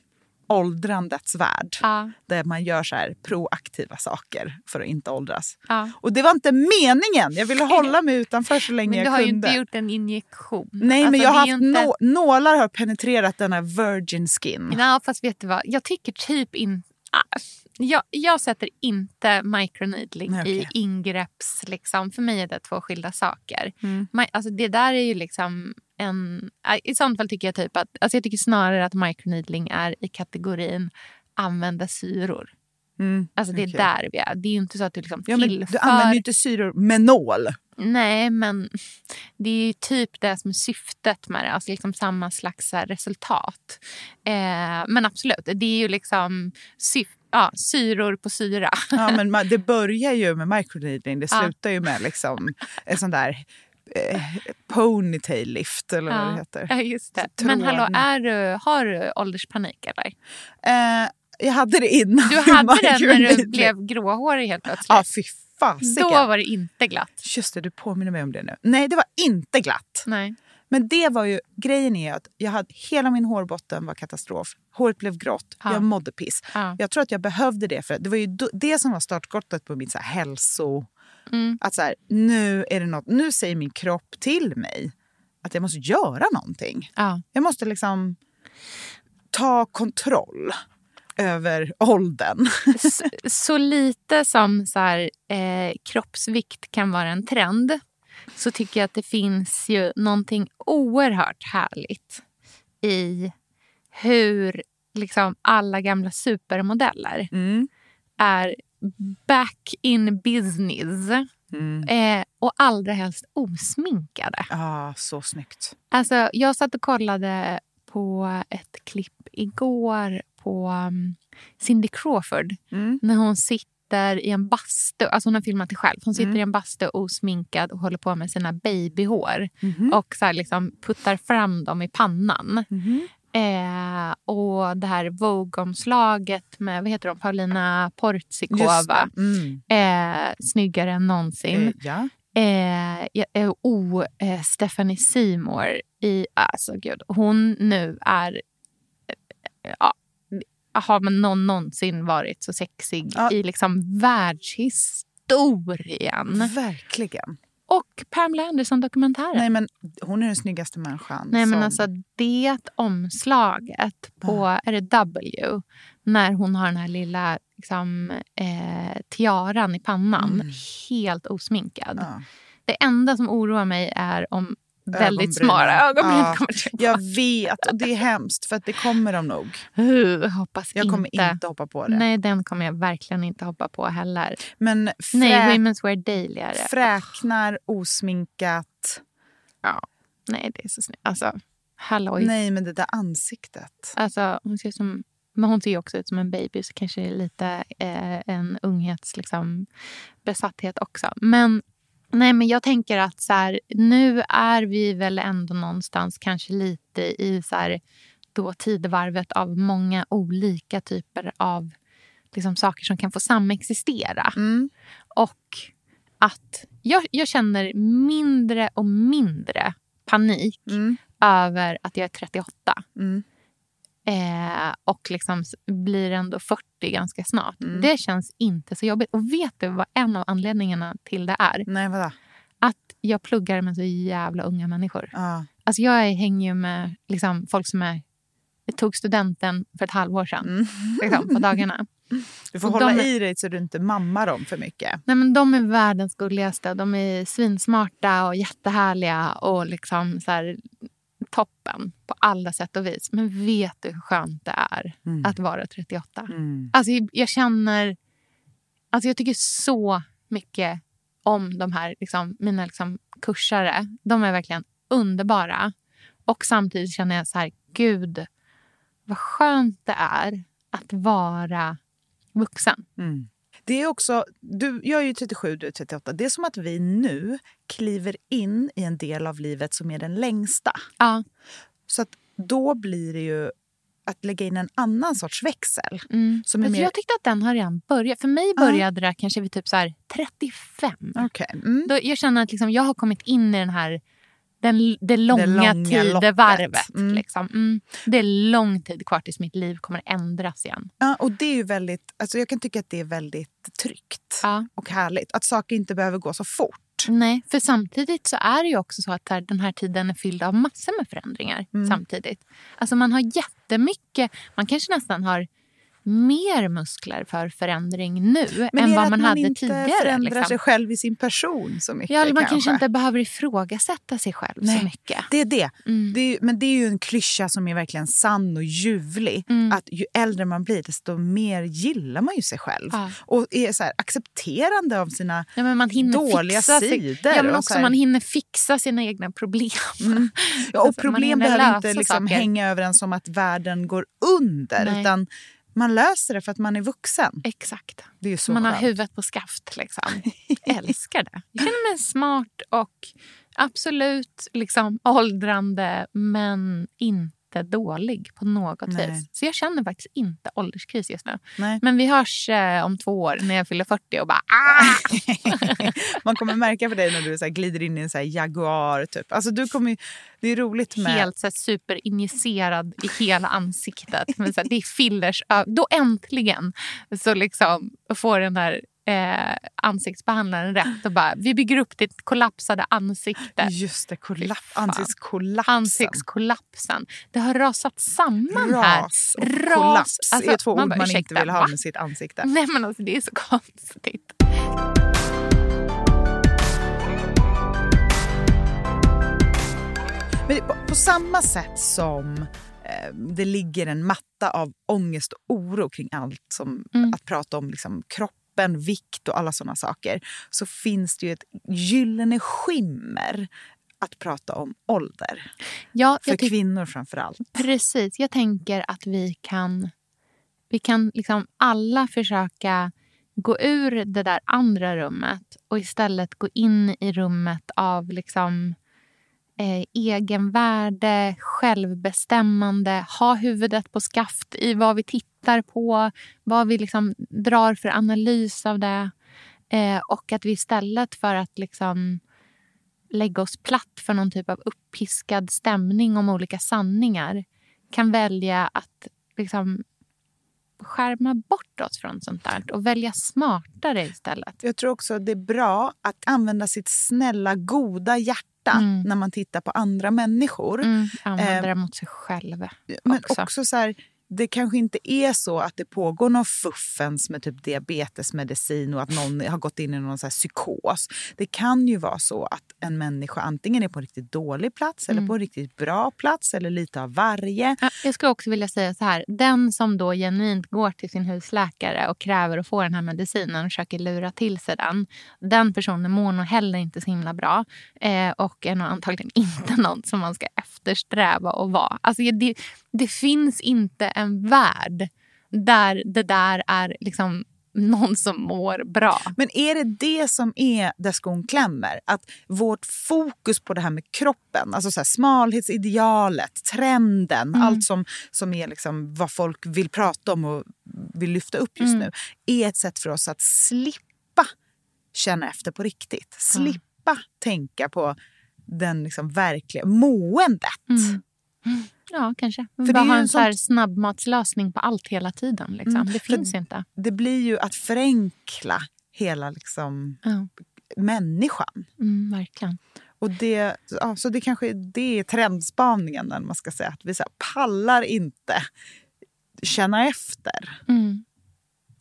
åldrandets värld. Ja. Där man gör så här proaktiva saker för att inte åldras. Ja. Och det var inte meningen! Jag ville hålla mig utanför så länge Men du jag har ju kunde. inte gjort en injektion. Nej, Alltså, men jag har haft inte- nå- nålar har penetrerat denna virgin skin. Ja, fast vet du vad? Jag tycker typ in... Ah, Jag, jag sätter inte microneedling Nej, i okej. ingrepps... Liksom. För mig är det två skilda saker. Mm. Mi- Alltså, det där är ju liksom en... I sånt fall tycker jag typ att... Alltså jag tycker snarare att microneedling är i kategorin använda syror. Alltså det är okej. där vi är. Det är ju inte så att du liksom Ja, tillför... du använder ju inte syror med nål. Nej, men det är ju typ det som är syftet med det. Alltså liksom samma slags resultat. Eh, men absolut, det är ju liksom syf- ja, syror på syra. Ja, men man, det börjar ju med microneedling. Det Ja. slutar ju med liksom en sån där eh, ponytail lift eller vad det heter. Ja, just det. Men hallå, är du, har du ålderspanik eller? Eh, jag hade det innan. Du hade det när du blev gråhårig helt plötsligt. Ja, fy fasiken. Då var det inte glatt. Just det, du påminner mig om det nu. Nej, det var inte glatt. Nej. Men det var ju, grejen är att jag hade, hela min hårbotten var katastrof. Håret blev grått, Ja. jag mådde piss. Ja. Jag tror att jag behövde det för det var ju det som var startskottet på mitt så här hälso... Mm. Att så här, nu, är det något, nu säger min kropp till mig att jag måste göra någonting. Ja. Jag måste liksom ta kontroll över åldern. Så, så lite som så här, eh, kroppsvikt kan vara en trend så tycker jag att det finns ju någonting oerhört härligt i hur liksom alla gamla supermodeller Mm. är back in business Mm. eh, och allra helst osminkade. Ah, så snyggt. Alltså, jag satt och kollade på ett klipp igår på um, Cindy Crawford Mm. när hon sitter i en bastu. Alltså hon har filmat det själv. Hon sitter Mm. i en bastu osminkad och håller på med sina babyhår Mhm. och så liksom puttar fram dem i pannan. Mhm. Eh, och det här Vogue-omslaget med vad heter hon? Paulina Portsikova. Mm. Eh, snyggare än någonsin. Eh, ja. Eh, oh, Stephanie Seymour i... Alltså gud, hon nu är... Eh, ja, har man någon någonsin varit så sexig Ja. i liksom världshistorien? Verkligen. Och Pamela Anderson-dokumentären. Nej, men hon är den snyggaste människan. Nej, men som- alltså det omslaget på är det W när hon har den här lilla liksom, eh, tiaran i pannan. Helt osminkad. Mm. Ja. Det enda som oroar mig är om väldigt smala ögonbryn Ja, kommer tillbaka. Jag vet, och det är hemskt för att det kommer de nog. Uh, hoppas Jag kommer inte. inte hoppa på det. Nej, den kommer jag verkligen inte hoppa på heller. Men frä, Nej, Women's Wear Daily är det. fräknar, osminkat. Nej, det är så snyggt. Alltså, halloj. Nej, men det där ansiktet. Alltså, hon ser som, men hon ser ju också ut som en baby så kanske det är lite eh, en unghets liksom, besatthet också. Men, nej, men jag tänker att så här, nu är vi väl ändå någonstans kanske lite i så här, då tidevarvet av många olika typer av liksom, saker som kan få samexistera. Mm. Och att jag, jag känner mindre och mindre panik Mm. över att jag är 38. Mm. Eh, och liksom blir ändå 40 ganska snart. Mm. Det känns inte så jobbigt. Och vet du vad en av anledningarna till det är? Nej, vadå? Att jag pluggar med så jävla unga människor. Ja. Alltså jag hänger ju med liksom, folk som är, tog studenten för ett halvår sedan. Mm. Liksom, på dagarna. Du får Och hålla de i dig så du inte mammar dem för mycket. Nej, men de är världens gulligaste. De är svinsmarta och jättehärliga och liksom så här, toppen på alla sätt och vis. Men vet du hur skönt det är Mm. att vara 38? Mm. Alltså, jag känner... Alltså, jag tycker så mycket om de här liksom, mina liksom, kursare. De är verkligen underbara. Och samtidigt känner jag så här, gud vad skönt det är att vara vuxen. Mm. Det är också, du, jag är ju 37, du är 38. Det är som att vi nu kliver in i en del av livet som är den längsta. Ja. Så att då blir det ju att lägga in en annan sorts växel. Mm. Som är mer- Jag tyckte att den har redan börjat. För mig började det kanske vid typ så här 35. Okej. Mm. Då jag känner att liksom jag har kommit in i den här den, det långa, långa tidevarvet. Mm. Liksom. Mm. Det är lång tid kvar tills mitt liv kommer ändras igen. Ja, och det är ju väldigt, alltså jag kan tycka att det är väldigt tryggt Ja. och härligt. Att saker inte behöver gå så fort. Nej, för samtidigt så är det ju också så att här, den här tiden är fylld av massor med förändringar Mm. samtidigt. Alltså man har jättemycket, man kanske nästan har mer muskler för förändring nu Men än vad man, hade inte tidigare. förändrar liksom. sig själv i sin person så mycket Ja, man kanske. kanske inte behöver ifrågasätta sig själv Nej. så mycket. Det är det. Mm. det är, men det är ju en klyscha som är verkligen sann och ljuvlig. Mm. Att ju äldre man blir desto mer gillar man ju sig själv. Ja. Och är så här accepterande av sina... Ja, men man hinner Dåliga fixa sig- sidor Ja, men också så här- man hinner fixa sina egna problem. Mm. Ja, och Alltså, man problem behöver inte liksom hänga över en som att världen går under. Nej. Utan man löser det för att man är vuxen. Exakt. Det är så man har skönt. huvudet på skaft. Liksom. Jag älskar det. Jag känner mig smart och absolut liksom åldrande men inte dålig på något Nej. vis. Så jag känner faktiskt inte ålderskris just nu. Nej. Men vi hörs eh, om två år när jag fyller 40 och bara ah! Man kommer märka för dig när du så glider in i en så Jaguar. Typ. Alltså, du kommer det är roligt med... helt så här, superinjicerad i hela ansiktet. Men så här, det är fillers. Då äntligen så liksom får den här eh, ansiktsbehandlaren rätt och bara vi bygger upp ditt kollapsade ansikte. Just det, fan. ansiktskollapsen. Ansiktskollapsen. Det har rasat samman här. Ras och kollaps Alltså, är två man ord bara, man inte vill ha va? med sitt ansikte. Nej men alltså det är så konstigt. Men på, samma sätt som eh, det ligger en matta av ångest och oro kring allt som Mm. att prata om liksom, kroppen, vikt och alla såna saker så finns det ju ett gyllene skimmer att prata om ålder. Ja, För kvinnor framför allt. Precis. Jag tänker att vi kan, vi kan liksom alla försöka gå ur det där andra rummet och istället gå in i rummet av liksom, eh, egenvärde, självbestämmande, ha huvudet på skaft i vad vi tittar på, vad vi liksom drar för analys av det. Eh, och att vi istället för att liksom lägga oss platt för någon typ av uppiskad stämning om olika sanningar kan välja att liksom skärma bort oss från sånt där och välja smartare istället. Jag tror också att det är bra att använda sitt snälla, goda hjärta Mm. när man tittar på andra människor. Mm, använda Eh, det mot sig själv. Men också. också, så här, det kanske inte är så att det pågår någon fuffens med typ diabetesmedicin och att någon har gått in i någon så här psykos. Det kan ju vara så att en människa antingen är på en riktigt dålig plats eller Mm. på en riktigt bra plats eller lite av varje. Ja, Jag skulle också vilja säga så här. Den som då genuint går till sin husläkare och kräver att få den här medicinen och försöker lura till sig den. Den personen mår nog heller inte så himla bra. Eh, och är nog antagligen inte någon som man ska eftersträva att vara. Alltså, det, det finns inte en värld där det där är liksom någon som mår bra. Men är det det som är där skon klämmer? Att vårt fokus på det här med kroppen, alltså så här smalhetsidealet, trenden, Mm. allt som, som är liksom vad folk vill prata om och vill lyfta upp just Mm. nu, är ett sätt för oss att slippa känna efter på riktigt. Slippa tänka på den liksom verkliga måendet. Mm. Ja, kanske. För För bara ha en en så sånt- snabbmatslösning på allt hela tiden. Liksom. Mm, Det för- finns inte. Det blir ju att förenkla hela liksom Ja, människan. mm, verkligen. Och det, ja, så det kanske det är trendspaningen, man ska säga. Att vi så här, pallar inte känna efter. Mm.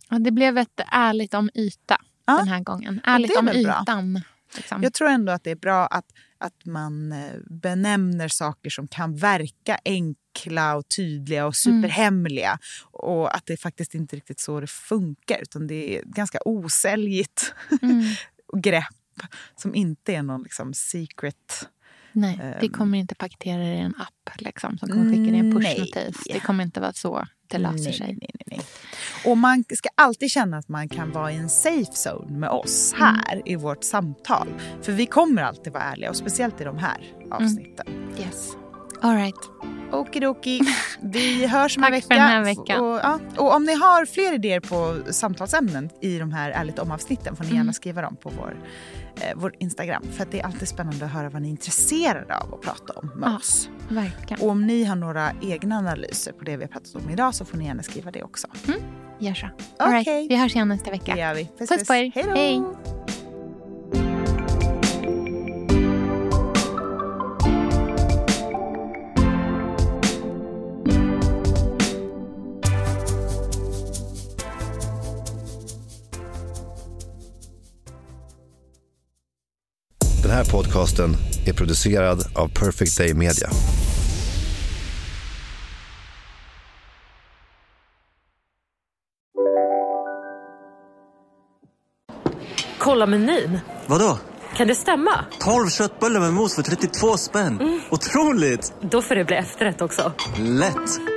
Ja, det blev ett ärligt om yta Ja, den här gången. Ärligt om bra. ytan. Liksom. Jag tror ändå att det är bra att, att man eh, benämner saker som kan verka enkla och tydliga och superhemliga. Och att det faktiskt inte riktigt så det funkar. Utan det är ganska osäljigt Mm. grepp som inte är någon liksom secret. Nej, det Ehm. kommer inte paketera i en app liksom, som kommer skicka dig en Nej. pushnotis. Det kommer inte vara så det löser nej, sig. Nej, nej, nej. Och man ska alltid känna att man kan vara i en safe zone med oss här i vårt samtal. För vi kommer alltid vara ärliga och speciellt i de här avsnitten. Yes. All right. Okidoki. Vi hörs om en Tack vecka. för den här veckan. Och, ja, och om ni har fler idéer på samtalsämnen i de här Ärligt om-avsnitten får ni gärna Mm. skriva dem på vår, eh, vår Instagram. För att det är alltid spännande att höra vad ni är intresserade av att prata om med Ja. oss. Verkligen. Och om ni har några egna analyser på det vi har pratat om idag så får ni gärna skriva det också. Gör så. All right. Okej. Vi hörs igen nästa Det vecka. gör vi. Puss på er. Hej då! Här podcasten är producerad av Perfect Day Media. Kolla menyn. Vadå? Kan det stämma? 12 köttbullar med mos för 32 spänn. Mm. Otroligt! Då får det bli efterrätt också. Lätt!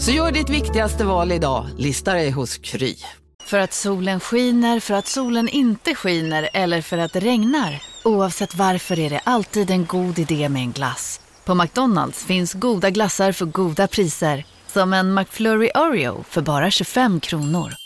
Så gör ditt viktigaste val idag, lista dig hos Kry. För att solen skiner, för att solen inte skiner eller för att det regnar. Oavsett varför är det alltid en god idé med en glass. På McDonalds finns goda glassar för goda priser. Som en McFlurry Oreo för bara 25 kronor.